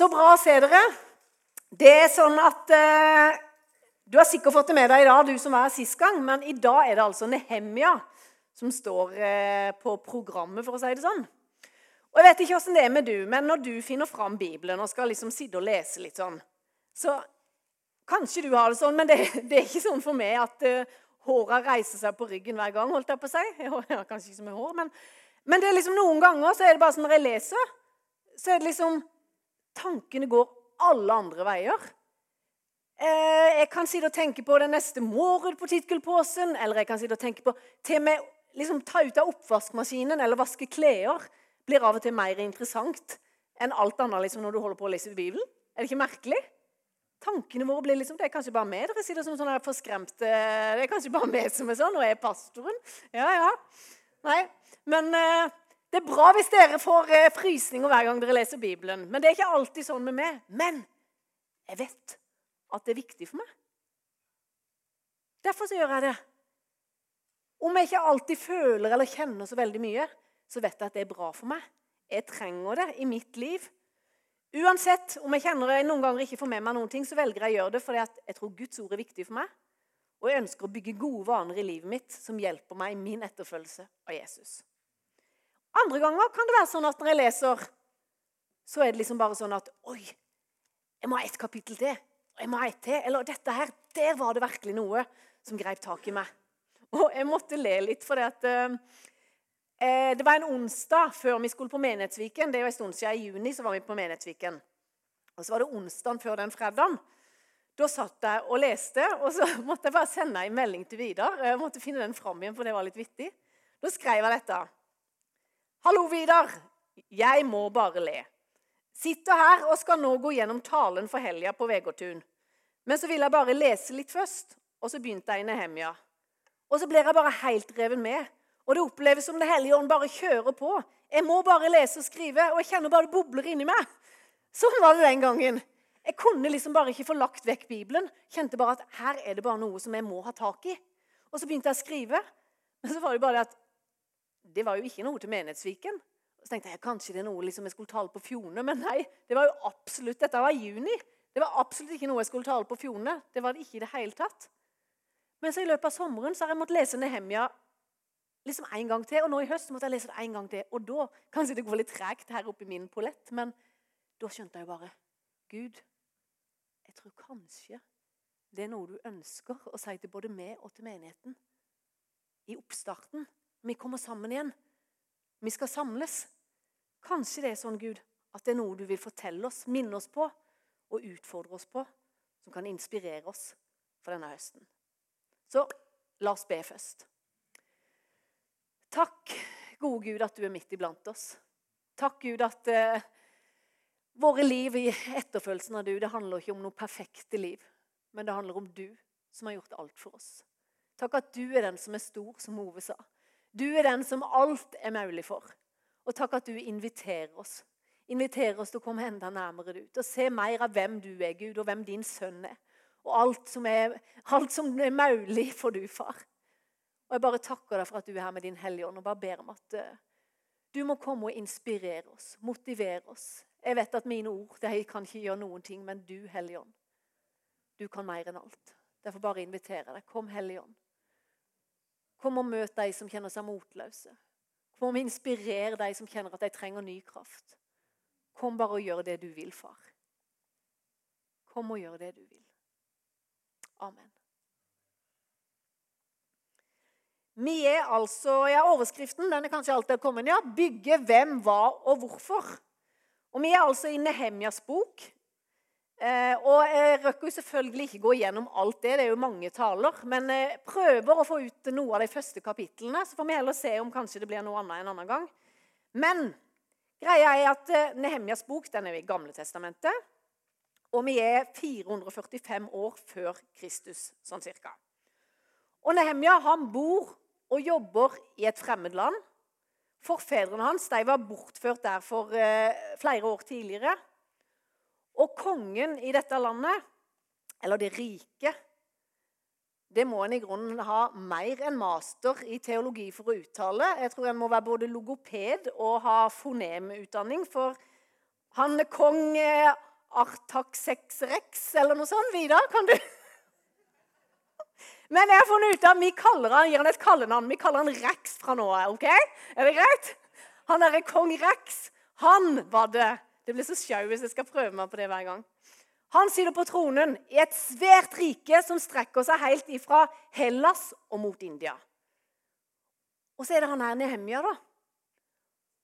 Så bra å se dere. Det er sånn at eh, Du har sikkert fått det med deg i dag, du som var her sist gang, men i dag er det altså Nehemia som står eh, på programmet, for å si det sånn. Og Jeg vet ikke åssen det er med du, men når du finner fram Bibelen og skal liksom sitte og lese litt sånn, så kanskje du har det sånn, men det, det er ikke sånn for meg at uh, håra reiser seg på ryggen hver gang. holdt jeg på å si. Jeg har kanskje ikke så mye hår, men, men det er liksom noen ganger så er det bare sånn når jeg leser, så er det liksom Tankene går alle andre veier. Eh, jeg kan sitte og tenke på den neste Mårud på tittelposen, eller jeg kan sitte og tenke på til med liksom, ta ut av oppvaskmaskinen eller vaske klær blir av og til mer interessant enn alt annet liksom, når du holder på å lese Bibelen. Er det ikke merkelig? Tankene våre blir liksom, Det er kanskje bare meg dere sitter som sånne forskremte Det er kanskje bare meg som er sånn, og jeg er pastoren. Ja, ja. Nei, Men eh, det er bra hvis dere får eh, frysninger hver gang dere leser Bibelen. Men det er ikke alltid sånn med meg. Men jeg vet at det er viktig for meg. Derfor så gjør jeg det. Om jeg ikke alltid føler eller kjenner så veldig mye, så vet jeg at det er bra for meg. Jeg trenger det i mitt liv. Uansett om jeg kjenner jeg noen ganger ikke får med meg noen ting, så velger jeg å gjøre det fordi jeg tror Guds ord er viktig for meg. Og jeg ønsker å bygge gode vaner i livet mitt som hjelper meg i min etterfølgelse av Jesus. Andre ganger kan det være sånn at når jeg leser, så er det liksom bare sånn at Oi, jeg må ha ett kapittel til. Og jeg må ha ett til. Eller dette her, der var det virkelig noe som greip tak i meg. Og jeg måtte le litt, for det eh, Eh, det var en onsdag før vi skulle på Menighetsviken. Det er jo en stund siden I juni så var vi på Menighetsviken. Og så var det onsdagen før den fredagen. Da satt jeg og leste, og så måtte jeg bare sende en melding til Vidar. Jeg måtte finne den fram igjen, for det var litt vittig. Da skrev jeg dette. Hallo, Vidar. Jeg må bare le. Sitter her og skal nå gå gjennom talen for helga på Vegårtun. Men så vil jeg bare lese litt først, og så begynte jeg i Nehemja. Og så blir jeg bare helt reven med. Og det oppleves som Det hellige ånd bare kjører på. Jeg må bare lese og skrive, og jeg kjenner bare det bobler inni meg. Sånn var det den gangen. Jeg kunne liksom bare ikke få lagt vekk Bibelen. Kjente bare at her er det bare noe som jeg må ha tak i. Og så begynte jeg å skrive. Men så var det bare det at det var jo ikke noe til Menighetsviken. Så tenkte jeg kanskje det er noe liksom jeg skulle tale på Fjone, men nei. det var jo absolutt, Dette var juni. Det var absolutt ikke noe jeg skulle tale på Fjone. Det var det ikke i det hele tatt. Men så i løpet av sommeren så har jeg måttet lese Nehemja liksom en gang til. Og nå i høst måtte jeg lese det en gang til. Og da Kanskje det går litt tregt her oppe i min pollett, men da skjønte jeg jo bare Gud, jeg tror kanskje det er noe du ønsker å si til både meg og til menigheten. I oppstarten. Vi kommer sammen igjen. Vi skal samles. Kanskje det er sånn, Gud, at det er noe du vil fortelle oss, minne oss på og utfordre oss på, som kan inspirere oss for denne høsten. Så la oss be først. Takk, gode Gud, at du er midt iblant oss. Takk, Gud, at eh, våre liv i etterfølelsen av du, det handler ikke om noe perfekte liv, men det handler om du som har gjort alt for oss. Takk at du er den som er stor, som Ove sa. Du er den som alt er mulig for. Og takk at du inviterer oss. Inviterer oss til å komme enda nærmere ut. Og se mer av hvem du er, Gud, og hvem din sønn er. Og alt som er, alt som er mulig for du, far. Og Jeg bare takker deg for at du er her med din Hellige Ånd og bare ber om at uh, du må komme og inspirere oss, motivere oss. Jeg vet at mine ord de kan ikke gjøre noen ting, men du, Hellige Ånd, du kan mer enn alt. Derfor bare inviterer jeg deg. Kom, Hellige Ånd. Kom og møt de som kjenner seg motløse. Kom og inspirere de som kjenner at de trenger ny kraft. Kom bare og gjør det du vil, far. Kom og gjør det du vil. Amen. Vi er altså, ja, Overskriften den er kanskje alltid kommet, ja. 'Bygge hvem, hva og hvorfor'. Og Vi er altså i Nehemjas bok. Eh, og Jeg røkker jo selvfølgelig ikke gå gjennom alt det, det er jo mange taler. Men jeg prøver å få ut noe av de første kapitlene. Så får vi heller se om kanskje det blir noe annet en annen gang. Men greia er at eh, Nehemjas bok den er i Gamle testamentet. Og vi er 445 år før Kristus, sånn cirka. Og Nehemja han bor og jobber i et fremmed land. Forfedrene hans de var bortført der for eh, flere år tidligere. Og kongen i dette landet, eller det rike Det må en i grunnen ha mer enn master i teologi for å uttale. Jeg tror en må være både logoped og ha fonemutdanning. For han kong eh, Artaxex rex eller noe sånt. Vidar, kan du Men jeg har funnet ut at vi kaller han, gir han et kallenavn. Vi kaller han Rex fra nå av. ok? Er det greit? Han derre kong Rex, han var det. Det blir så sjau hvis jeg skal prøve meg på det hver gang. Han sitter på tronen i et svært rike som strekker seg helt ifra Hellas og mot India. Og så er det han her Nehemia, da.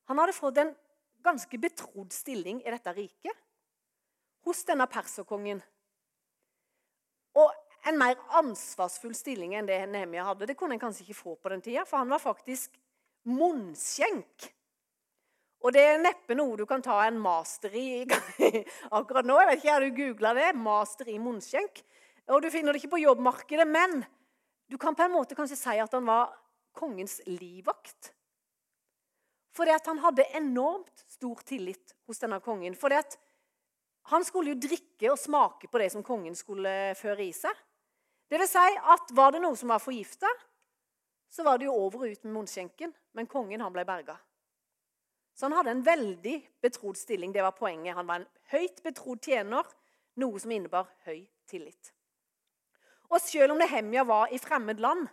Han hadde fått en ganske betrodd stilling i dette riket hos denne perserkongen. Og en mer ansvarsfull stilling enn det Nehemia hadde. Det kunne en kanskje ikke få på den tida, for han var faktisk munnskjenk. Og det er neppe noe du kan ta en master i akkurat nå. Jeg vet ikke, Har du googla det? Master i munnskjenk. Og Du finner det ikke på jobbmarkedet, men du kan på en måte kanskje si at han var kongens livvakt. Fordi at han hadde enormt stor tillit hos denne kongen. Fordi at han skulle jo drikke og smake på det som kongen skulle føre i seg. Det vil si at var det noe som var forgifta, så var det jo over og ut med munnskjenken. Men kongen han ble berga. Så han hadde en veldig betrodd stilling. Det var poenget. Han var en høyt betrodd tjener, noe som innebar høy tillit. Og selv om Nehemja var i fremmed land,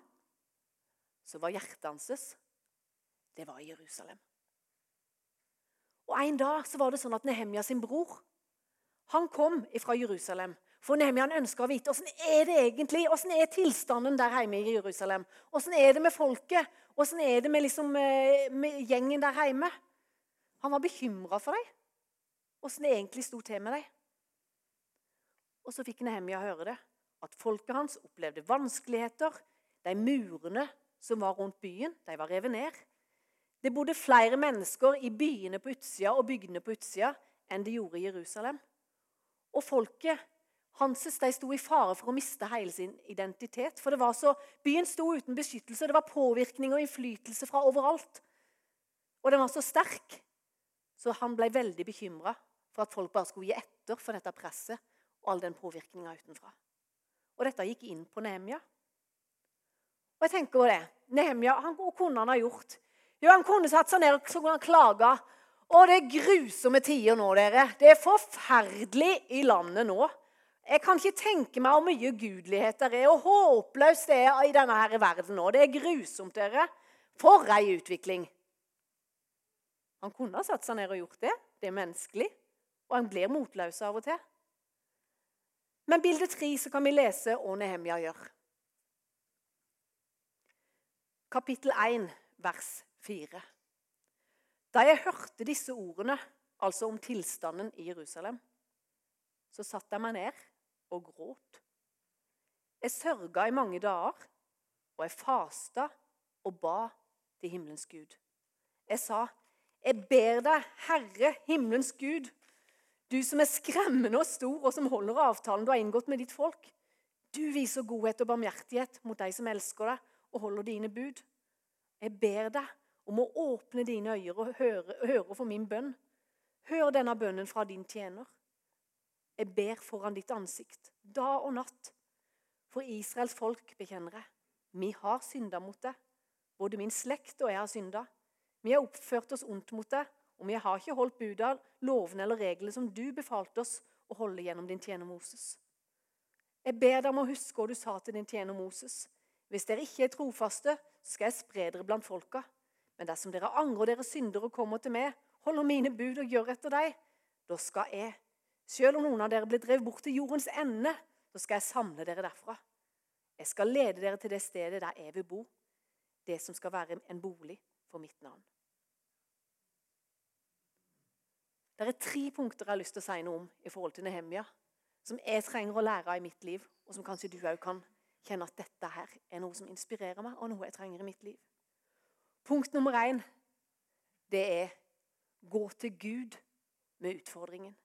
så var hjertet hans det var i Jerusalem. Og En dag så var det sånn at Nehemja sin bror han kom fra Jerusalem. For Nehemia ønska å vite åssen er det egentlig, åssen er tilstanden der hjemme i Jerusalem. Åssen er det med folket? Åssen er det med, liksom, eh, med, gjengen der hjemme? Han var bekymra for dem. Åssen det egentlig sto til med dem. Og så fikk Nehemia høre det, at folket hans opplevde vanskeligheter. De murene som var rundt byen, de var revet ned. Det bodde flere mennesker i byene på utsida og bygdene på utsida enn det gjorde i Jerusalem. Og folket Hanses de sto i fare for å miste hele sin identitet. For så, Byen sto uten beskyttelse. Det var påvirkning og innflytelse fra overalt. Og den var så sterk, så han ble veldig bekymra for at folk bare skulle gi etter for dette presset og all den påvirkninga utenfra. Og dette gikk inn på Nehemia. Og jeg tenker på det. Nehemia, han, Hva kunne han ha gjort? Jo, Han kunne satt seg ned og klaga. Å, det er grusomme tider nå, dere. Det er forferdelig i landet nå. Jeg kan ikke tenke meg hvor mye gudelighet det er, og håpløst det er i denne her verden nå. Det er grusomt, dere. For ei utvikling. Han kunne ha satt seg ned og gjort det. Det er menneskelig. Og han blir motløs av og til. Men bilde tre så kan vi lese hva Nehemia gjør. Kapittel 1, vers 4. Da jeg hørte disse ordene, altså om tilstanden i Jerusalem, så satte jeg meg ned og gråt. Jeg sørga i mange dager, og jeg fasta og ba til himmelens Gud. Jeg sa, 'Jeg ber deg, Herre, himmelens Gud, du som er skremmende og stor, og som holder avtalen du har inngått med ditt folk.' Du viser godhet og barmhjertighet mot de som elsker deg og holder dine bud. Jeg ber deg om å åpne dine øyne og høre, høre for min bønn. Hør denne bønnen fra din tjener. Jeg ber foran ditt ansikt, dag og natt. For Israels folk bekjenner jeg. Vi har synda mot deg. Både min slekt og jeg har synda. Vi har oppført oss ondt mot deg, og vi har ikke holdt buda, lovene eller reglene som du befalte oss å holde gjennom din tjener Moses. Jeg ber deg om å huske hva du sa til din tjener Moses. Hvis dere ikke er trofaste, skal jeg spre dere blant folka. Men dersom dere angrer dere synder og kommer til meg, holder mine bud og gjør etter deg, da skal jeg selv om noen av dere blir drevet bort til jordens ende, så skal jeg samle dere derfra. Jeg skal lede dere til det stedet der jeg vil bo, det som skal være en bolig for mitt navn. Det er tre punkter jeg har lyst til å si noe om i forhold til Nehemia, som jeg trenger å lære av i mitt liv, og som kanskje du òg kan kjenne at dette her er noe som inspirerer meg, og noe jeg trenger i mitt liv. Punkt nummer én det er gå til Gud med utfordringen.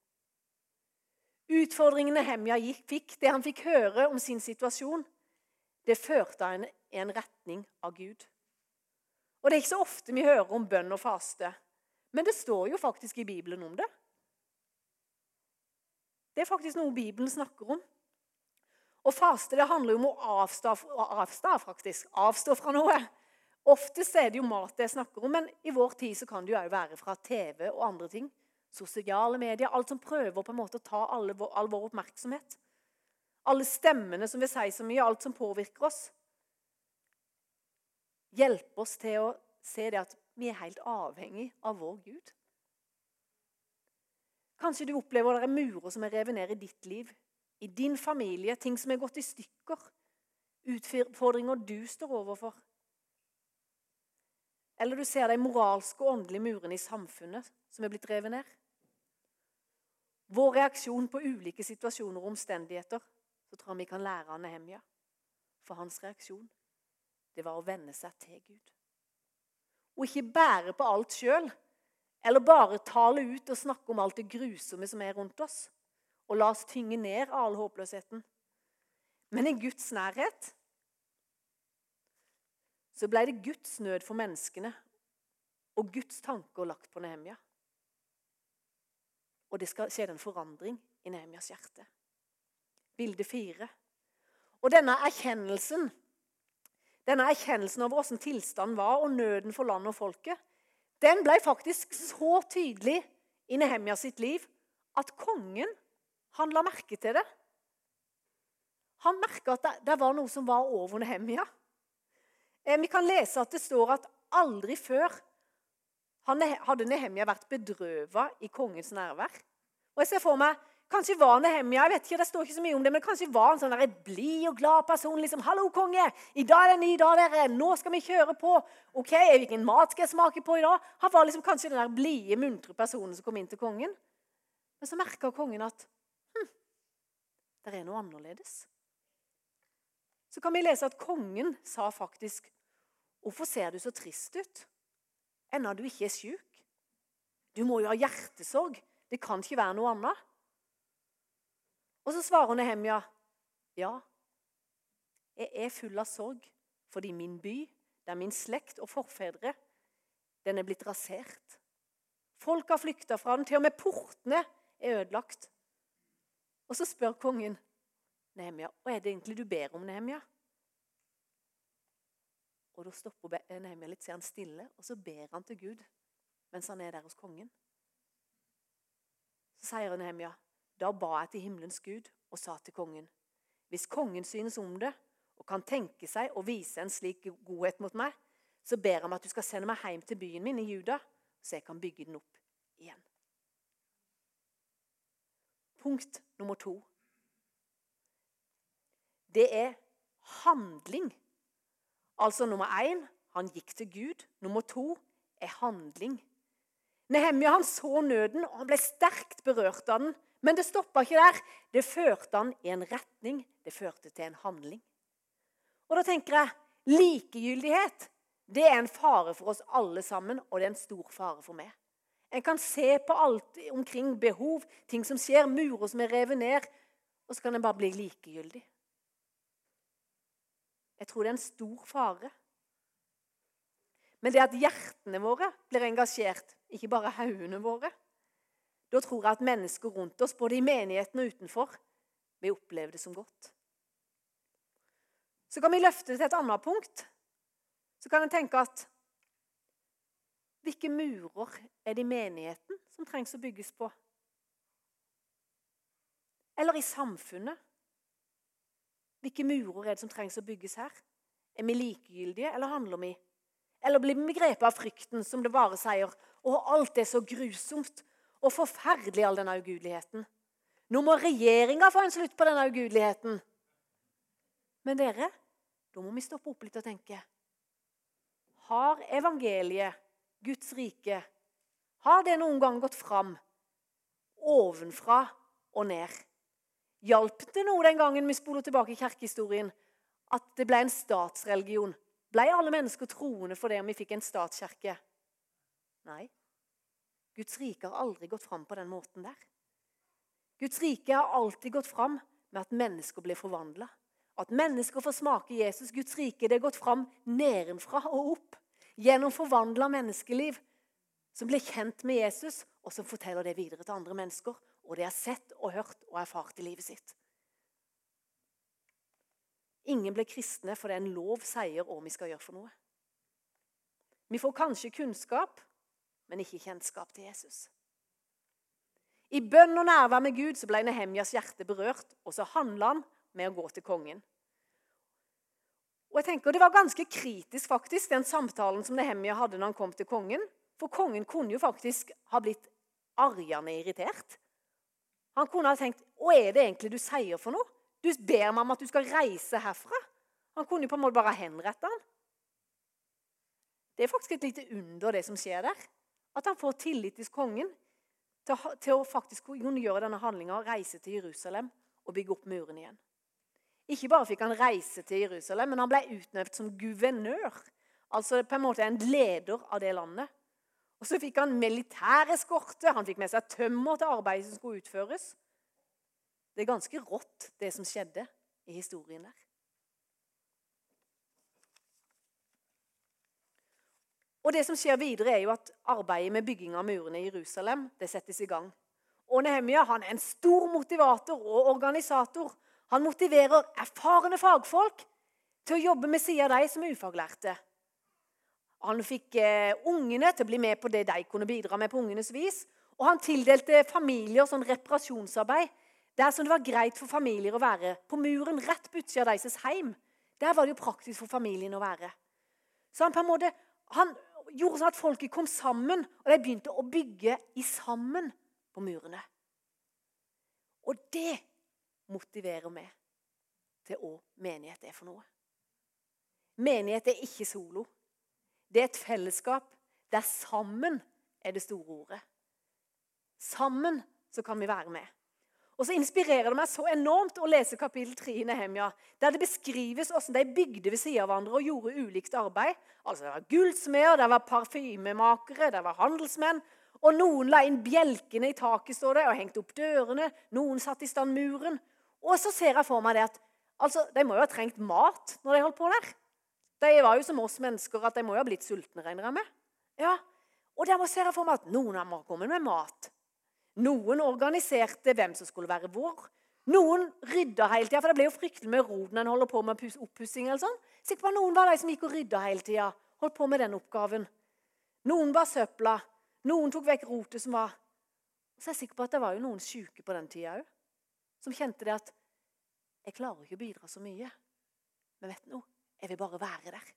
Utfordringene Hemja fikk, det han fikk høre om sin situasjon, det førte han i en retning av Gud. Og Det er ikke så ofte vi hører om bønn og faste, men det står jo faktisk i Bibelen om det. Det er faktisk noe Bibelen snakker om. Å faste det handler jo om å avstå, avstå, faktisk, avstå fra noe. Oftest er det jo mat det snakker om, men i vår tid så kan det jo òg være fra TV og andre ting sosiale medier, alt som prøver på en måte å ta alle, all vår oppmerksomhet. Alle stemmene som vil si så mye, alt som påvirker oss. Hjelpe oss til å se det at vi er helt avhengig av vår Gud. Kanskje du opplever at det er murer som er revet ned i ditt liv, i din familie, ting som er gått i stykker, utfordringer du står overfor. Eller du ser de moralske og åndelige murene i samfunnet som er blitt revet ned. Vår reaksjon på ulike situasjoner og omstendigheter, så tror jeg vi kan lære av Nehemja. For hans reaksjon, det var å venne seg til Gud. Og ikke bære på alt sjøl, eller bare tale ut og snakke om alt det grusomme som er rundt oss. Og la oss tynge ned all håpløsheten. Men i Guds nærhet så ble det Guds nød for menneskene og Guds tanker lagt på Nehemia. Og det skal skje en forandring i Nehemias hjerte. Bilde fire. Og denne erkjennelsen denne erkjennelsen over hvordan tilstanden var, og nøden for landet og folket, den ble faktisk så tydelig i Nehemia sitt liv at kongen han la merke til det. Han merka at det, det, var noe som var over Nehemia. Eh, vi kan lese at det står at aldri før hadde Nehemia vært bedrøva i kongens nærvær. Og jeg ser for meg Kanskje var Nehemia jeg vet ikke, det står ikke så mye om det, men kanskje var en sånn blid og glad person. liksom, 'Hallo, konge! I dag er det en ny dag, dere. Nå skal vi kjøre på.' 'Ok, Hvilken mat skal jeg smake på i dag?' Han var liksom kanskje den der blide, muntre personen som kom inn til kongen. Men så merka kongen at hm, det er noe annerledes. Så kan vi lese at kongen sa faktisk 'Hvorfor ser du så trist ut?' Ennå du ikke er sjuk. Du må jo ha hjertesorg. Det kan ikke være noe annet. Og så svarer Nehemja, ja, jeg er full av sorg fordi min by, der min slekt og forfedre, den er blitt rasert. Folk har flykta fra den, til og med portene er ødelagt. Og så spør kongen Nehemja, hva er det egentlig du ber om, Nehemja? Og Da stopper Nehemja litt, ser han stille, og så ber han til Gud mens han er der hos kongen. Så sier Nehemja, da ba jeg til himmelens Gud og sa til kongen.: Hvis kongen synes om det og kan tenke seg å vise en slik godhet mot meg, så ber jeg om at du skal sende meg hjem til byen min i Juda, så jeg kan bygge den opp igjen. Punkt nummer to. Det er handling. Altså nummer én han gikk til Gud. Nummer to er handling. Nehemja så nøden, og han ble sterkt berørt av den. Men det stoppa ikke der. Det førte han i en retning. Det førte til en handling. Og da tenker jeg likegyldighet det er en fare for oss alle sammen, og det er en stor fare for meg. En kan se på alt omkring behov, ting som skjer, murer som er revet ned, og så kan en bare bli likegyldig. Jeg tror det er en stor fare. Men det at hjertene våre blir engasjert, ikke bare haugene våre, da tror jeg at mennesker rundt oss, både i menigheten og utenfor, vil oppleve det som godt. Så kan vi løfte det til et annet punkt. Så kan en tenke at hvilke murer er det i menigheten som trengs å bygges på? Eller i samfunnet? Hvilke murer er det som trengs å bygges her? Er vi likegyldige, eller handler vi? Eller blir vi grepet av frykten, som det bare sier 'Å, alt er så grusomt', og forferdelig, all denne ugudeligheten. Nå må regjeringa få en slutt på denne ugudeligheten. Men dere, da må vi stoppe opp litt og tenke. Har evangeliet, Guds rike, har det noen gang gått fram ovenfra og ned? Hjalp det noe den gangen vi spoler tilbake i kirkehistorien, at det ble en statsreligion? Ble alle mennesker troende for det vi fikk en statskirke? Nei. Guds rike har aldri gått fram på den måten der. Guds rike har alltid gått fram med at mennesker blir forvandla. At mennesker får smake Jesus. Guds rike det har gått fram nedenfra og opp. Gjennom forvandla menneskeliv som blir kjent med Jesus, og som forteller det videre til andre mennesker. Og det har sett og hørt og erfart i livet sitt. Ingen blir kristne fordi en lov sier hva vi skal gjøre for noe. Vi får kanskje kunnskap, men ikke kjennskap til Jesus. I bønn og nærvær med Gud så ble Nehemjas hjerte berørt, og så handla han med å gå til kongen. Og jeg tenker Det var ganske kritisk, faktisk, den samtalen som Nehemja hadde når han kom til kongen. For kongen kunne jo faktisk ha blitt arjende irritert. Han kunne ha tenkt Hva er det egentlig du sier for noe? Du ber meg om at du skal reise herfra. Han kunne jo på en måte bare henrette han. Det er faktisk et lite under, det som skjer der. At han får tillit til kongen til å, til å faktisk gjøre denne handlinga, reise til Jerusalem og bygge opp muren igjen. Ikke bare fikk han reise til Jerusalem, men han ble utnevnt som guvernør. Altså på en måte en leder av det landet. Og Så fikk han militæreskorte, han fikk med seg tømmer til arbeidet som skulle utføres. Det er ganske rått, det som skjedde i historien der. Og det som skjer videre er jo at Arbeidet med bygging av murene i Jerusalem det settes i gang. Og Nehemia han er en stor motivator og organisator. Han motiverer erfarne fagfolk til å jobbe med siden av de som er ufaglærte. Han fikk eh, ungene til å bli med på det de kunne bidra med på ungenes vis. Og han tildelte familier sånn reparasjonsarbeid der som det var greit for familier å være. På muren rett på utsida av deres heim. Der var det jo praktisk for familien å være. Så han på en måte, han gjorde sånn at folket kom sammen, og de begynte å bygge i sammen på murene. Og det motiverer meg til hva menighet er for noe. Menighet er ikke solo. Det er et fellesskap der sammen er det store ordet. Sammen så kan vi være med. Og så inspirerer det meg så enormt å lese kapittel 3 i Nehemja, der det beskrives hvordan de bygde ved siden av hverandre og gjorde ulikt arbeid. Altså Det var gullsmeder, det var parfymemakere, det var handelsmenn. Og noen la inn bjelkene i taket står det, og hengte opp dørene. Noen satte i stand muren. Og så ser jeg for meg det at altså, de må jo ha trengt mat når de holdt på der. De var jo som oss mennesker, at de må jo ha blitt sultne, regner jeg med. Ja, Og der må ser jeg for meg at noen av dem har kommet med mat. Noen organiserte hvem som skulle være hvor. Noen rydda hele tida, for det ble jo fryktelig med rot når en holder på med oppussing. Sånn. Sikkert var noen var de som gikk og rydda hele tida. Holdt på med den oppgaven. Noen bar søpla. Noen tok vekk rotet som var Så så er jeg sikker på at det var jo noen sjuke på den tida òg. Som kjente det at Jeg klarer ikke å bidra så mye. Men vet du noe? Jeg vil bare være der.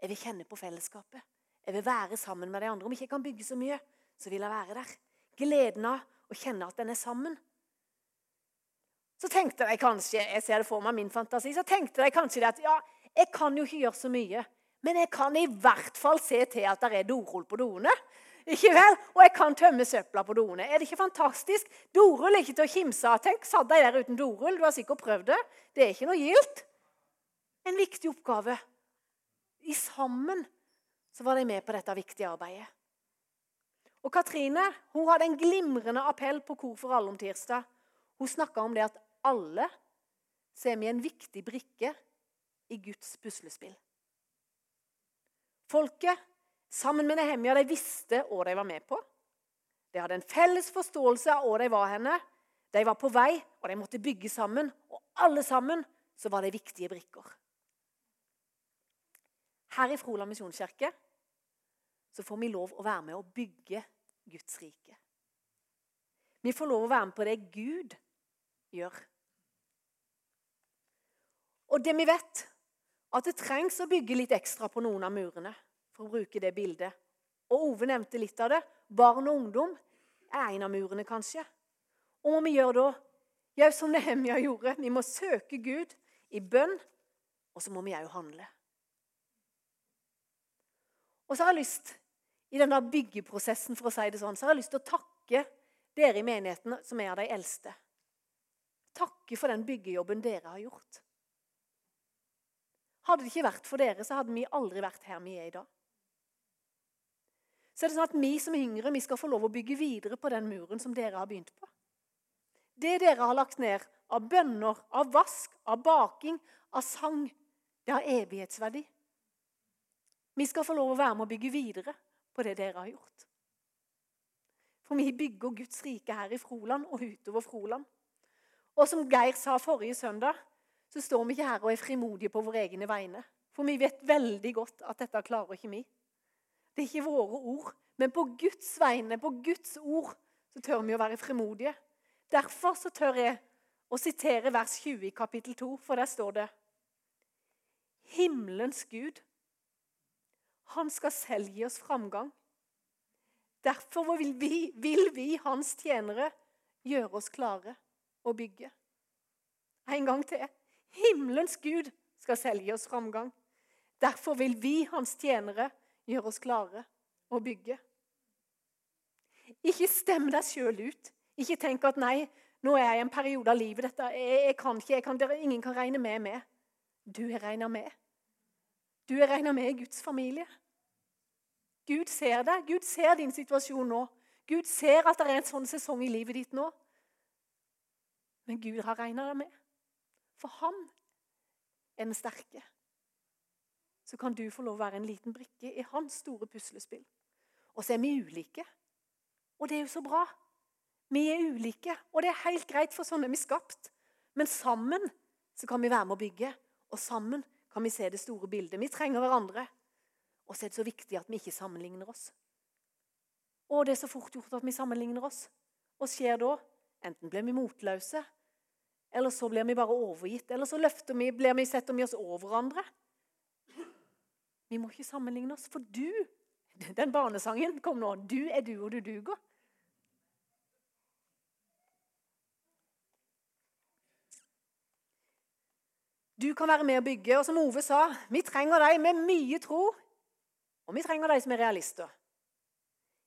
Jeg vil kjenne på fellesskapet. Jeg vil være sammen med de andre. Om ikke jeg kan bygge så mye, så vil jeg være der. Gleden av og kjenne at den er sammen. Så tenkte jeg kanskje jeg ser det for meg min fantasi, så tenkte jeg kanskje at ja, jeg kan jo ikke gjøre så mye. Men jeg kan i hvert fall se til at det er dorull på doene. Ikke vel? Og jeg kan tømme søpla på doene. Er det ikke fantastisk? Dorull er ikke til å kimse av. Tenk, satt de der uten dorull. Du har sikkert prøvd det. Det er ikke noe gildt. En viktig oppgave. I sammen så var de med på dette viktige arbeidet. Og Katrine hun hadde en glimrende appell på Kor for alle om tirsdag. Hun snakka om det at alle ser vi en viktig brikke i Guds puslespill. Folket, sammen med Nehemia, de visste hva de var med på. De hadde en felles forståelse av hva de var henne. De var på vei, og de måtte bygge sammen. Og alle sammen så var de viktige brikker. Her i Froland misjonskirke så får vi lov å være med å bygge Guds rike. Vi får lov å være med på det Gud gjør. Og det vi vet, at det trengs å bygge litt ekstra på noen av murene. For å bruke det bildet. Og Ove nevnte litt av det. Barn og ungdom er en av murene, kanskje. Og hva vi gjør da? Ja, som Nehemia gjorde. Vi må søke Gud i bønn, og så må vi òg handle. Og så har jeg lyst i denne byggeprosessen for å si det sånn, så har jeg lyst til å takke dere i menigheten som er av de eldste. Takke for den byggejobben dere har gjort. Hadde det ikke vært for dere, så hadde vi aldri vært her vi er i dag. Så er det sånn at Vi som yngre vi skal få lov å bygge videre på den muren som dere har begynt på. Det dere har lagt ned av bønner, av vask, av baking, av sang, det har evighetsverdi. Vi skal få lov å være med å bygge videre på det dere har gjort. For vi bygger Guds rike her i Froland og utover Froland. Og som Geir sa forrige søndag, så står vi ikke her og er frimodige på våre egne vegne. For vi vet veldig godt at dette klarer ikke vi. Det er ikke våre ord, men på Guds vegne, på Guds ord, så tør vi å være frimodige. Derfor så tør jeg å sitere vers 20 i kapittel 2, for der står det Himmelens Gud, han skal selv gi oss framgang. Derfor vil vi, vil vi, hans tjenere, gjøre oss klare å bygge. En gang til. Himmelens Gud skal selv gi oss framgang. Derfor vil vi, hans tjenere, gjøre oss klare å bygge. Ikke stem deg sjøl ut. Ikke tenk at 'nei, nå er jeg i en periode av livet dette, jeg, jeg kan ikke, jeg kan, ingen kan regne med meg'. Du er regna med. Du er regna med i Guds familie. Gud ser deg. Gud ser din situasjon nå. Gud ser at det er en sånn sesong i livet ditt nå. Men Gud har regna deg med. For han er den sterke. Så kan du få lov å være en liten brikke i hans store puslespill. Og så er vi ulike. Og det er jo så bra. Vi er ulike, og det er helt greit, for sånn er vi skapt. Men sammen så kan vi være med å bygge, og sammen kan vi se det store bildet. Vi trenger hverandre. Og så er det så viktig at vi ikke sammenligner oss. Og det er så fort gjort at vi sammenligner oss. Hva skjer da? Enten blir vi motløse, eller så blir vi bare overgitt. Eller så løfter vi, blir vi, setter vi oss over hverandre. Vi må ikke sammenligne oss, for du Den barnesangen kom nå. Du er du, og du duger. Du kan være med å bygge. Og som Ove sa, vi trenger deg med mye tro. Og vi trenger de som er realister.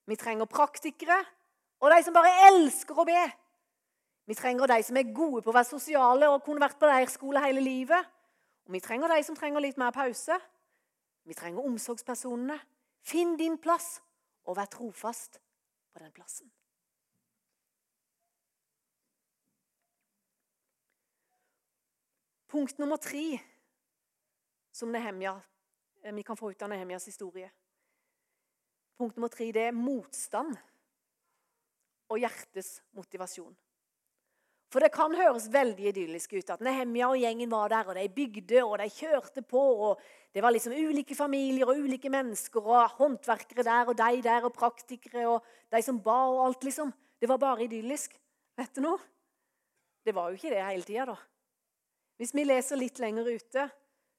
Vi trenger praktikere og de som bare elsker å be. Vi trenger de som er gode på å være sosiale og kunne vært på leirskole hele livet. Og vi trenger de som trenger litt mer pause. Vi trenger omsorgspersonene. Finn din plass, og vær trofast på den plassen. Punkt nummer tre som Nehemja, eh, vi kan få ut av Nehemjas historie. Punkt nummer tre det er motstand og hjertets motivasjon. For det kan høres veldig idyllisk ut at Nehemja og gjengen var der, og de bygde og de kjørte på. og Det var liksom ulike familier og ulike mennesker og håndverkere der og de der og praktikere og de som ba og alt, liksom. Det var bare idyllisk. Vet du noe? Det var jo ikke det hele tida, da. Hvis vi leser litt lenger ute,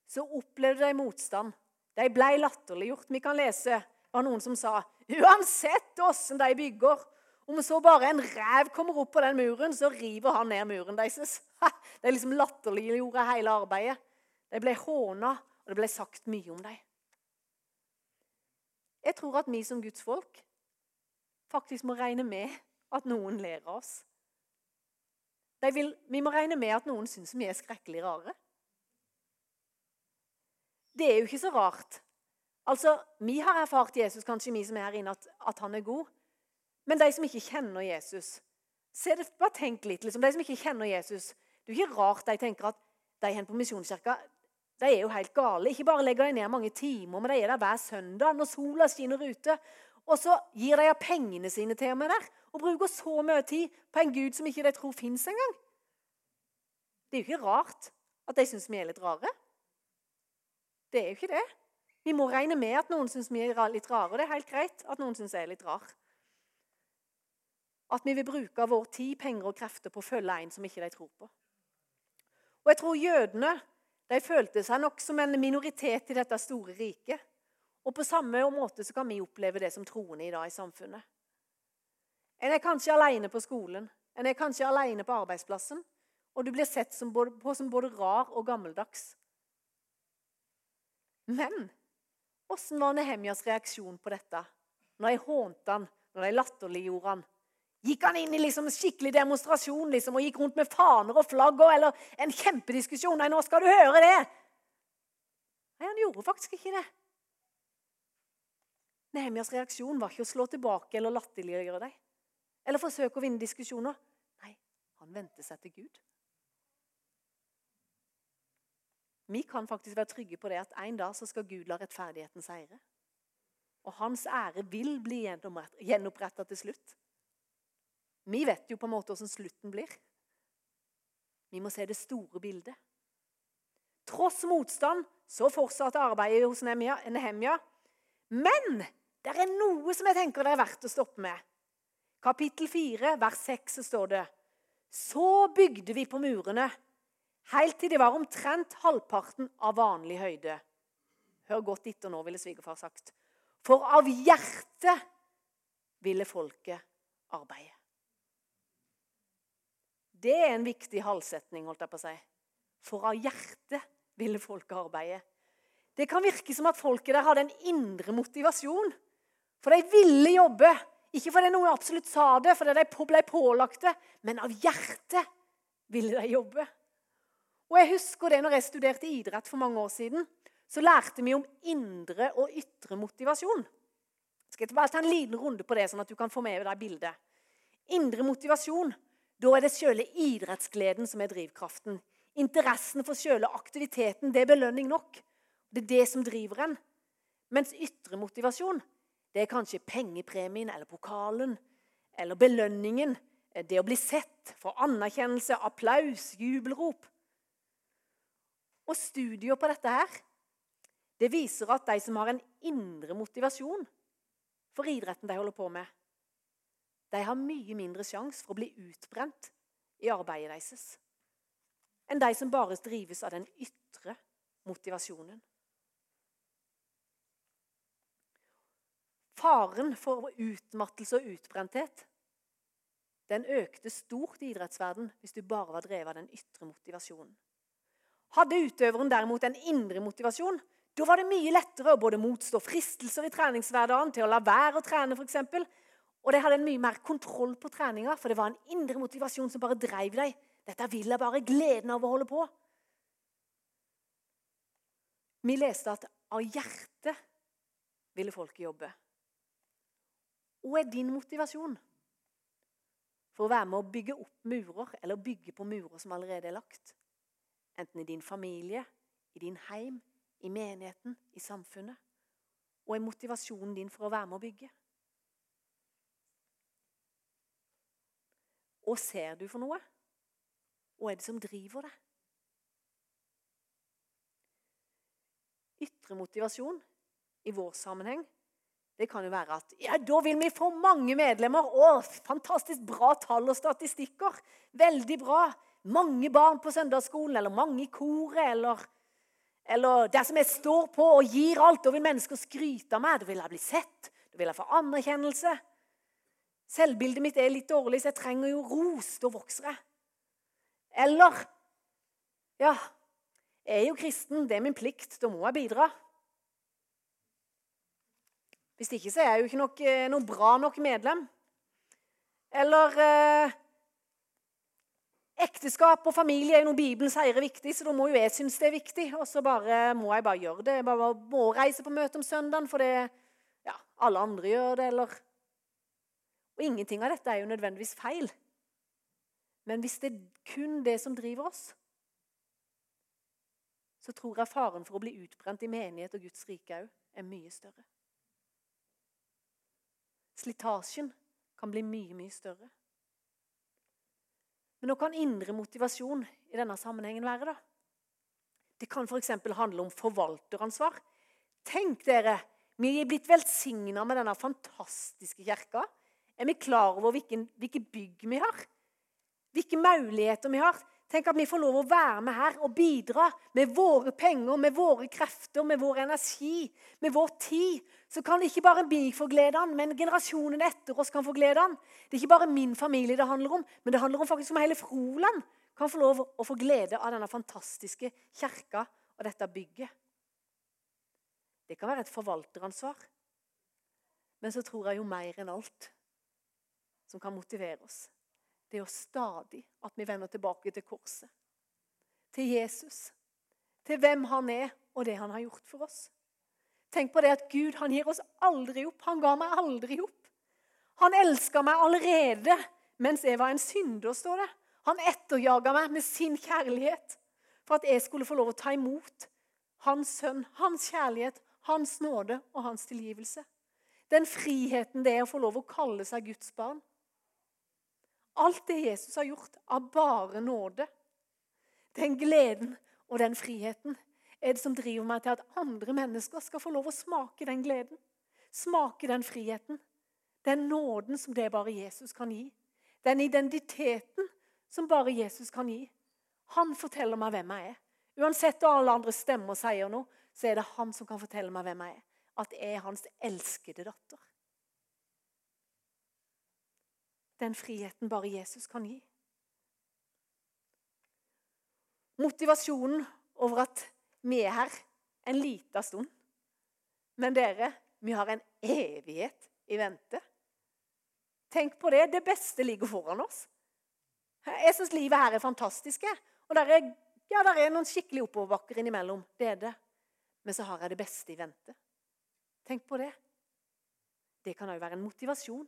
så opplevde de motstand. De ble latterliggjort. Vi kan lese var noen som sa uansett åssen de bygger, om så bare en rev kommer opp på den muren, så river han ned muren deres. De liksom latterliggjorde hele arbeidet. De ble håna, og det ble sagt mye om dem. Jeg tror at vi som Guds folk faktisk må regne med at noen ler av oss. Vil, vi må regne med at noen syns vi er skrekkelig rare. Det er jo ikke så rart. Altså, Vi har erfart Jesus, kanskje vi som er her inne, at, at han er god. Men de som ikke kjenner Jesus se det, Bare tenk litt. liksom, De som ikke kjenner Jesus Det er jo ikke rart de tenker at de hen på Misjonskirka de er jo helt gale. Ikke bare legger de ned mange timer, men de er der hver søndag når sola skinner ute. Og så gir de av pengene sine til meg der og bruker så mye tid på en gud som ikke de tror fins engang. Det er jo ikke rart at de syns vi er litt rare. Det er jo ikke det. Vi må regne med at noen syns vi er litt rare. og Det er helt greit at noen syns jeg er litt rar. At vi vil bruke vår tid, penger og krefter på å følge en som ikke de tror på. Og jeg tror jødene de følte seg nok som en minoritet i dette store riket. Og på samme måte så kan vi oppleve det som troende i dag i samfunnet. En er kanskje alene på skolen, en er kanskje alene på arbeidsplassen. Og du blir sett som både, på som både rar og gammeldags. Men åssen var Nehemjas reaksjon på dette? Når jeg hånte han, når jeg latterliggjorde han? Gikk han inn i liksom skikkelig demonstrasjon liksom, og gikk rundt med faner og flagg eller en kjempediskusjon? Nei, nå skal du høre det! Nei, han gjorde faktisk ikke det. Nehemjas reaksjon var ikke å slå tilbake eller latterliggjøre dem. Eller forsøke å vinne diskusjoner. Nei, han vendte seg til Gud. Vi kan faktisk være trygge på det at en dag så skal Gud la rettferdigheten seire. Og hans ære vil bli gjenoppretta til slutt. Vi vet jo på en måte hvordan slutten blir. Vi må se det store bildet. Tross motstand så fortsatte arbeidet hos Nehemja. Men det er noe som jeg tenker det er verdt å stoppe med. kapittel 4, vers 6, så står det Så bygde vi på murene, helt til de var omtrent halvparten av vanlig høyde. Hør godt etter nå, ville svigerfar sagt. For av hjertet ville folket arbeide. Det er en viktig halvsetning, holdt jeg på å si. For av hjertet ville folket arbeide. Det kan virke som at folket der hadde en indre motivasjon. For de ville jobbe. Ikke fordi noen absolutt sa det, fordi de ble pålagt det, men av hjertet ville de jobbe. Og Jeg husker det når jeg studerte idrett for mange år siden. Så lærte vi om indre og ytre motivasjon. Skal jeg bare ta en liten runde på det, sånn at du kan få med deg bildet. Indre motivasjon. Da er det sjøle idrettsgleden som er drivkraften. Interessen for sjøle aktiviteten det er belønning nok. Det er det som driver en. Mens ytre motivasjon det er kanskje pengepremien eller pokalen eller belønningen. Det å bli sett, få anerkjennelse, applaus, jubelrop. Og studier på dette her, det viser at de som har en indre motivasjon for idretten de holder på med, de har mye mindre sjanse for å bli utbrent i arbeidet deres enn de som bare drives av den ytre motivasjonen. Faren for utmattelse og utbrenthet den økte stort i idrettsverden hvis du bare var drevet av den ytre motivasjonen. Hadde utøveren derimot en indre motivasjon, da var det mye lettere å både motstå fristelser i treningshverdagen til å la være å trene f.eks. Og de hadde en mye mer kontroll på treninga, for det var en indre motivasjon som bare dreiv dem. Dette vil jeg bare gleden av å holde på. Vi leste at av hjertet ville folk jobbe. Hva er din motivasjon for å være med å bygge opp murer, eller bygge på murer som allerede er lagt? Enten i din familie, i din heim, i menigheten, i samfunnet. Og er motivasjonen din for å være med å bygge? Hva ser du for noe? Hva er det som driver deg? Ytre motivasjon i vår sammenheng det kan jo være at ja, da vil vi få mange medlemmer. Å, fantastisk bra tall og statistikker. Veldig bra. Mange barn på søndagsskolen, eller mange i koret, eller, eller der som jeg står på og gir alt. Da vil mennesker skryte av meg. Da vil jeg bli sett. Da vil jeg få anerkjennelse. Selvbildet mitt er litt dårlig, så jeg trenger jo ros. Da vokser jeg. Eller Ja, jeg er jo kristen. Det er min plikt. Da må jeg bidra. Hvis ikke så er jeg jo ikke nok, eh, noe bra nok medlem. Eller eh, Ekteskap og familie er jo noe Bibelen sier er viktig, så da må jo jeg synes det er viktig. Og så bare, må jeg bare gjøre det. Jeg bare må reise på møte om søndagen fordi ja, alle andre gjør det, eller og ingenting av dette er jo nødvendigvis feil. Men hvis det er kun det som driver oss, så tror jeg faren for å bli utbrent i menighet og Guds rike òg er mye større. Slitasjen kan bli mye, mye større. Men hva kan indre motivasjon i denne sammenhengen være? da? Det kan f.eks. handle om forvalteransvar. Tenk dere, vi er blitt velsigna med denne fantastiske kirka. Er vi klar over hvilke, hvilke bygg vi har? Hvilke muligheter vi har? Tenk at vi får lov å være med her og bidra med våre penger, med våre krefter, med vår energi, med vår tid. Så kan ikke bare vi få glede av den, men generasjonen etter oss kan få glede av den. Det er ikke bare min familie det handler om, men det handler om faktisk om hele Froland kan få lov å få glede av denne fantastiske kirka og dette bygget. Det kan være et forvalteransvar. Men så tror jeg jo mer enn alt som kan motivere oss. Det er jo stadig at vi vender tilbake til korset. Til Jesus. Til hvem han er, og det han har gjort for oss. Tenk på det at Gud han gir oss aldri opp. Han ga meg aldri opp. Han elska meg allerede mens jeg var en synder, står det. Han etterjaga meg med sin kjærlighet for at jeg skulle få lov å ta imot hans sønn, hans kjærlighet, hans nåde og hans tilgivelse. Den friheten det er å få lov å kalle seg Guds barn. Alt det Jesus har gjort, av bare nåde. Den gleden og den friheten er det som driver meg til at andre mennesker skal få lov å smake den gleden. Smake den friheten. Den nåden som det bare Jesus kan gi. Den identiteten som bare Jesus kan gi. Han forteller meg hvem jeg er. Uansett hva alle andre stemmer sier noe, så er det han som kan fortelle meg hvem jeg er. At jeg er hans elskede datter. Den friheten bare Jesus kan gi. Motivasjonen over at vi er her en liten stund. Men dere, vi har en evighet i vente. Tenk på det. Det beste ligger foran oss. Jeg syns livet her er fantastisk. Og der er, ja, der er noen skikkelig oppoverbakker innimellom. Det er det. Men så har jeg det beste i vente. Tenk på det. Det kan òg være en motivasjon.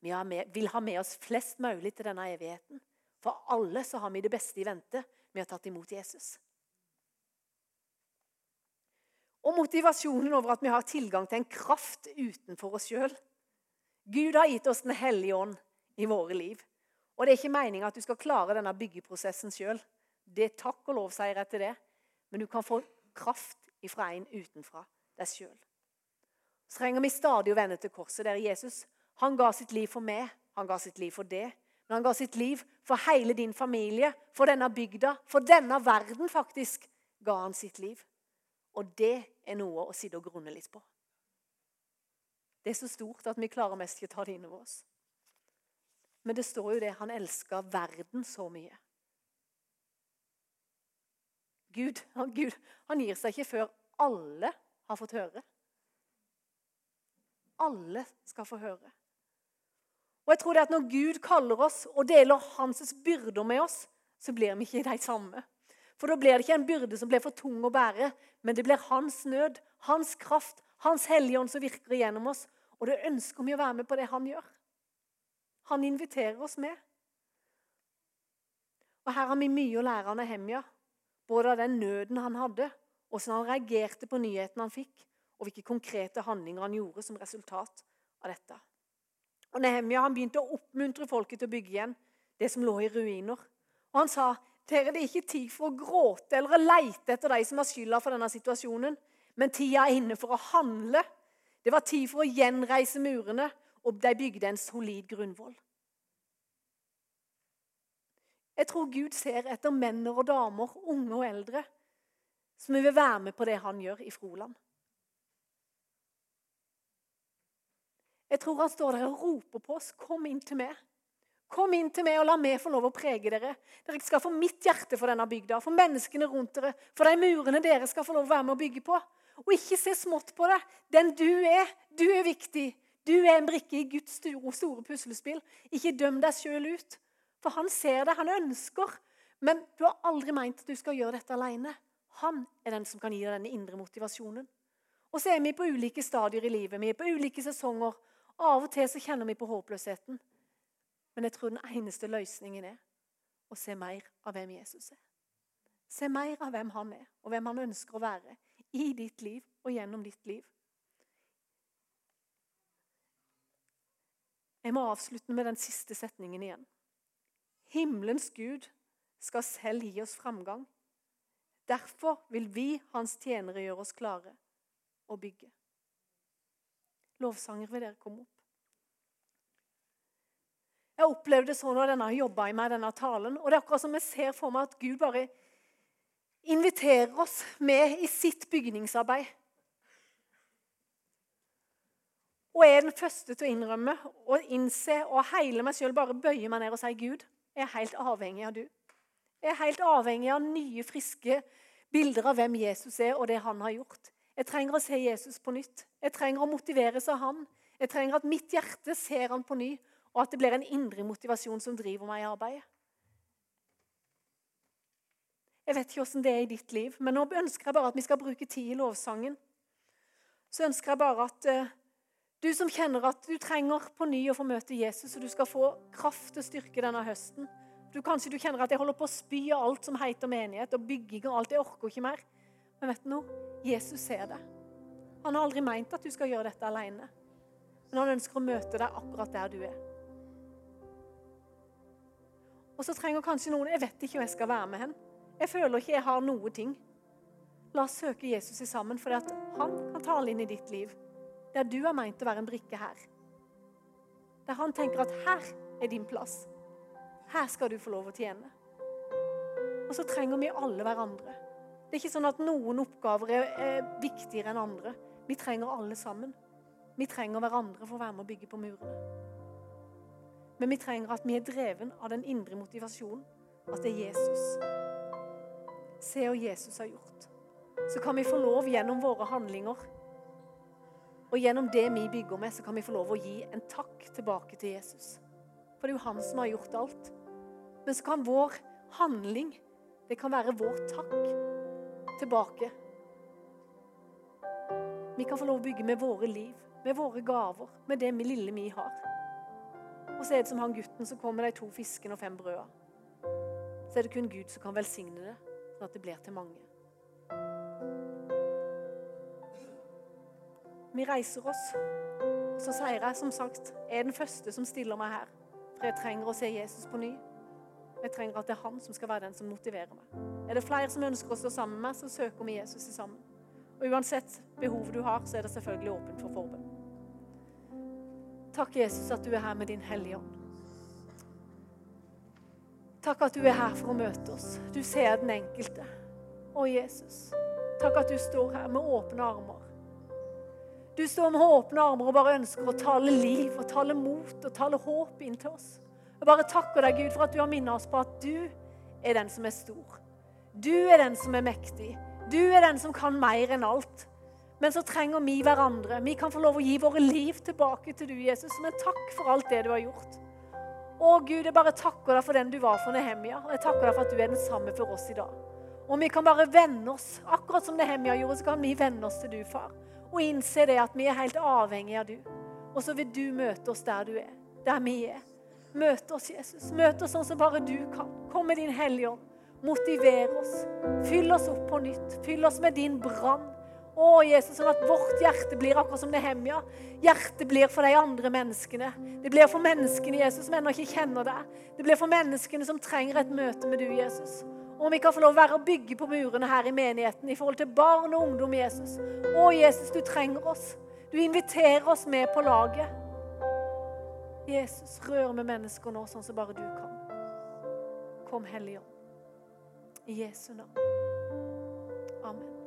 Vi vil ha med oss flest mulig til denne evigheten. For alle så har vi det beste i vente. Vi har tatt imot Jesus. Og motivasjonen over at vi har tilgang til en kraft utenfor oss sjøl. Gud har gitt oss Den hellige ånd i våre liv. Og Det er ikke meninga at du skal klare denne byggeprosessen sjøl. Det er takk og lov, sier jeg til det. Men du kan få kraft ifra en utenfra deg sjøl. Så trenger vi stadig å vende til korset. Der Jesus han ga sitt liv for meg, han ga sitt liv for det. Men han ga sitt liv for hele din familie, for denne bygda, for denne verden, faktisk, ga han sitt liv. Og det er noe å sitte og grunne litt på. Det er så stort at vi klarer mest ikke å ta det inn over oss. Men det står jo det han elsker verden så mye. Gud han, Gud, han gir seg ikke før alle har fått høre. Alle skal få høre. Og jeg tror det at Når Gud kaller oss og deler hans byrder med oss, så blir vi ikke de samme. For da blir det ikke en byrde som blir for tung å bære, men det blir hans nød, hans kraft, hans hellige ånd som virker igjennom oss. Og det ønsker vi å være med på det han gjør. Han inviterer oss med. Og Her har vi mye å lære av Nehemja. Både av den nøden han hadde, hvordan han reagerte på nyheten han fikk, og hvilke konkrete handlinger han gjorde som resultat av dette. Og Nehemia han begynte å oppmuntre folket til å bygge igjen det som lå i ruiner. Og Han sa dere, det er ikke tid for å gråte eller å leite etter de som har skylda for denne situasjonen. Men tida er inne for å handle. Det var tid for å gjenreise murene, og de bygde en solid grunnvoll. Jeg tror Gud ser etter menn og damer, unge og eldre, som vil være med på det han gjør i Froland. Jeg tror han står der og roper på oss. Kom inn til meg. Kom inn til meg og la meg få lov å prege dere. Dere skal få mitt hjerte for denne bygda, for menneskene rundt dere, for de murene dere skal få lov å være med å bygge på. Og ikke se smått på det. Den du er, du er viktig. Du er en brikke i Guds store, store puslespill. Ikke døm deg sjøl ut. For han ser det, han ønsker. Men du har aldri meint at du skal gjøre dette alene. Han er den som kan gi deg denne indre motivasjonen. Og så er vi på ulike stadier i livet. Vi er på ulike sesonger. Av og til så kjenner vi på håpløsheten. Men jeg tror den eneste løsningen er å se mer av hvem Jesus er. Se mer av hvem han er, og hvem han ønsker å være i ditt liv og gjennom ditt liv. Jeg må avslutte med den siste setningen igjen. Himmelens Gud skal selv gi oss framgang. Derfor vil vi, hans tjenere, gjøre oss klare å bygge. Lovsanger, vil dere komme opp? Jeg opplevde sånn når denne jobba i meg, denne talen. Og det er akkurat som jeg ser for meg at Gud bare inviterer oss med i sitt bygningsarbeid. Og jeg er den første til å innrømme og innse og heile meg sjøl bare bøye meg ned og si Gud, jeg er helt avhengig av du. Jeg er helt avhengig av nye, friske bilder av hvem Jesus er, og det han har gjort. Jeg trenger å se Jesus på nytt. Jeg trenger å motiveres av han. Jeg trenger at mitt hjerte ser han på ny, og at det blir en indre motivasjon som driver meg i arbeidet. Jeg vet ikke åssen det er i ditt liv, men nå ønsker jeg bare at vi skal bruke tid i lovsangen. Så ønsker jeg bare at uh, du som kjenner at du trenger på ny å få møte Jesus, og du skal få kraft og styrke denne høsten. Du Kanskje du kjenner at jeg holder på å spy av alt som heter menighet, og bygging og alt. Jeg orker ikke mer. Men vet du noe? Jesus ser det. Han har aldri meint at du skal gjøre dette alene. Men han ønsker å møte deg akkurat der du er. Og så trenger kanskje noen Jeg vet ikke hvor jeg skal være med hen. Jeg føler ikke jeg har noe ting. La oss søke Jesus i sammen, for han kan tale inn i ditt liv. Der du har meint å være en brikke her. Der han tenker at her er din plass. Her skal du få lov å tjene. Og så trenger vi alle hverandre. Det er ikke sånn at noen oppgaver er, er viktigere enn andre. Vi trenger alle sammen. Vi trenger hverandre for å være med å bygge på murene. Men vi trenger at vi er dreven av den indre motivasjonen. At det er Jesus. Se hva Jesus har gjort. Så kan vi få lov gjennom våre handlinger og gjennom det vi bygger med, så kan vi få lov å gi en takk tilbake til Jesus. For det er jo han som har gjort alt. Men så kan vår handling, det kan være vår takk tilbake. Vi kan få lov å bygge med våre liv, med våre gaver, med det lille vi har. Og så er det som han gutten som kommer med de to fiskene og fem brøda. Så er det kun Gud som kan velsigne det, sånn at det blir til mange. Vi reiser oss. Så sier jeg som sagt, jeg er den første som stiller meg her. For jeg trenger å se Jesus på ny. Jeg trenger at det er han som skal være den som motiverer meg. Er det flere som ønsker å stå sammen med så søker vi Jesus sammen. Og uansett behovet du har, så er det selvfølgelig åpent for forbønn. Takk, Jesus, at du er her med din Hellige Ånd. Takk at du er her for å møte oss. Du ser den enkelte. Å, Jesus. Takk at du står her med åpne armer. Du står med åpne armer og bare ønsker å tale liv og tale mot og tale håp inn til oss. Jeg bare takker deg, Gud, for at du har minnet oss på at du er den som er stor. Du er den som er mektig. Du er den som kan mer enn alt. Men så trenger vi hverandre. Vi kan få lov å gi våre liv tilbake til du, Jesus. som en takk for alt det du har gjort. Å Gud, jeg bare takker deg for den du var for Nehemia. Og jeg takker deg for at du er den samme for oss i dag. Og vi kan bare vende oss, akkurat som Nehemia gjorde, så kan vi vende oss til du, far. Og innse det at vi er helt avhengige av du. Og så vil du møte oss der du er, der vi er. Møte oss, Jesus. Møte oss sånn som bare du kan. Kom med din Hellige Ånd. Motiver oss. Fyll oss opp på nytt. Fyll oss med din brann. Å, Jesus, sånn at vårt hjerte blir akkurat som Nehemja. Hjertet blir for de andre menneskene. Det blir for menneskene Jesus, som ennå ikke kjenner deg. Det blir for menneskene som trenger et møte med du, Jesus. Og om vi kan få lov å være og bygge på murene her i menigheten i forhold til barn og ungdom, Jesus. Å, Jesus, du trenger oss. Du inviterer oss med på laget. Jesus, rør med mennesker nå sånn som bare du kan. Kom, Hellige. I Jesu navn. Amen.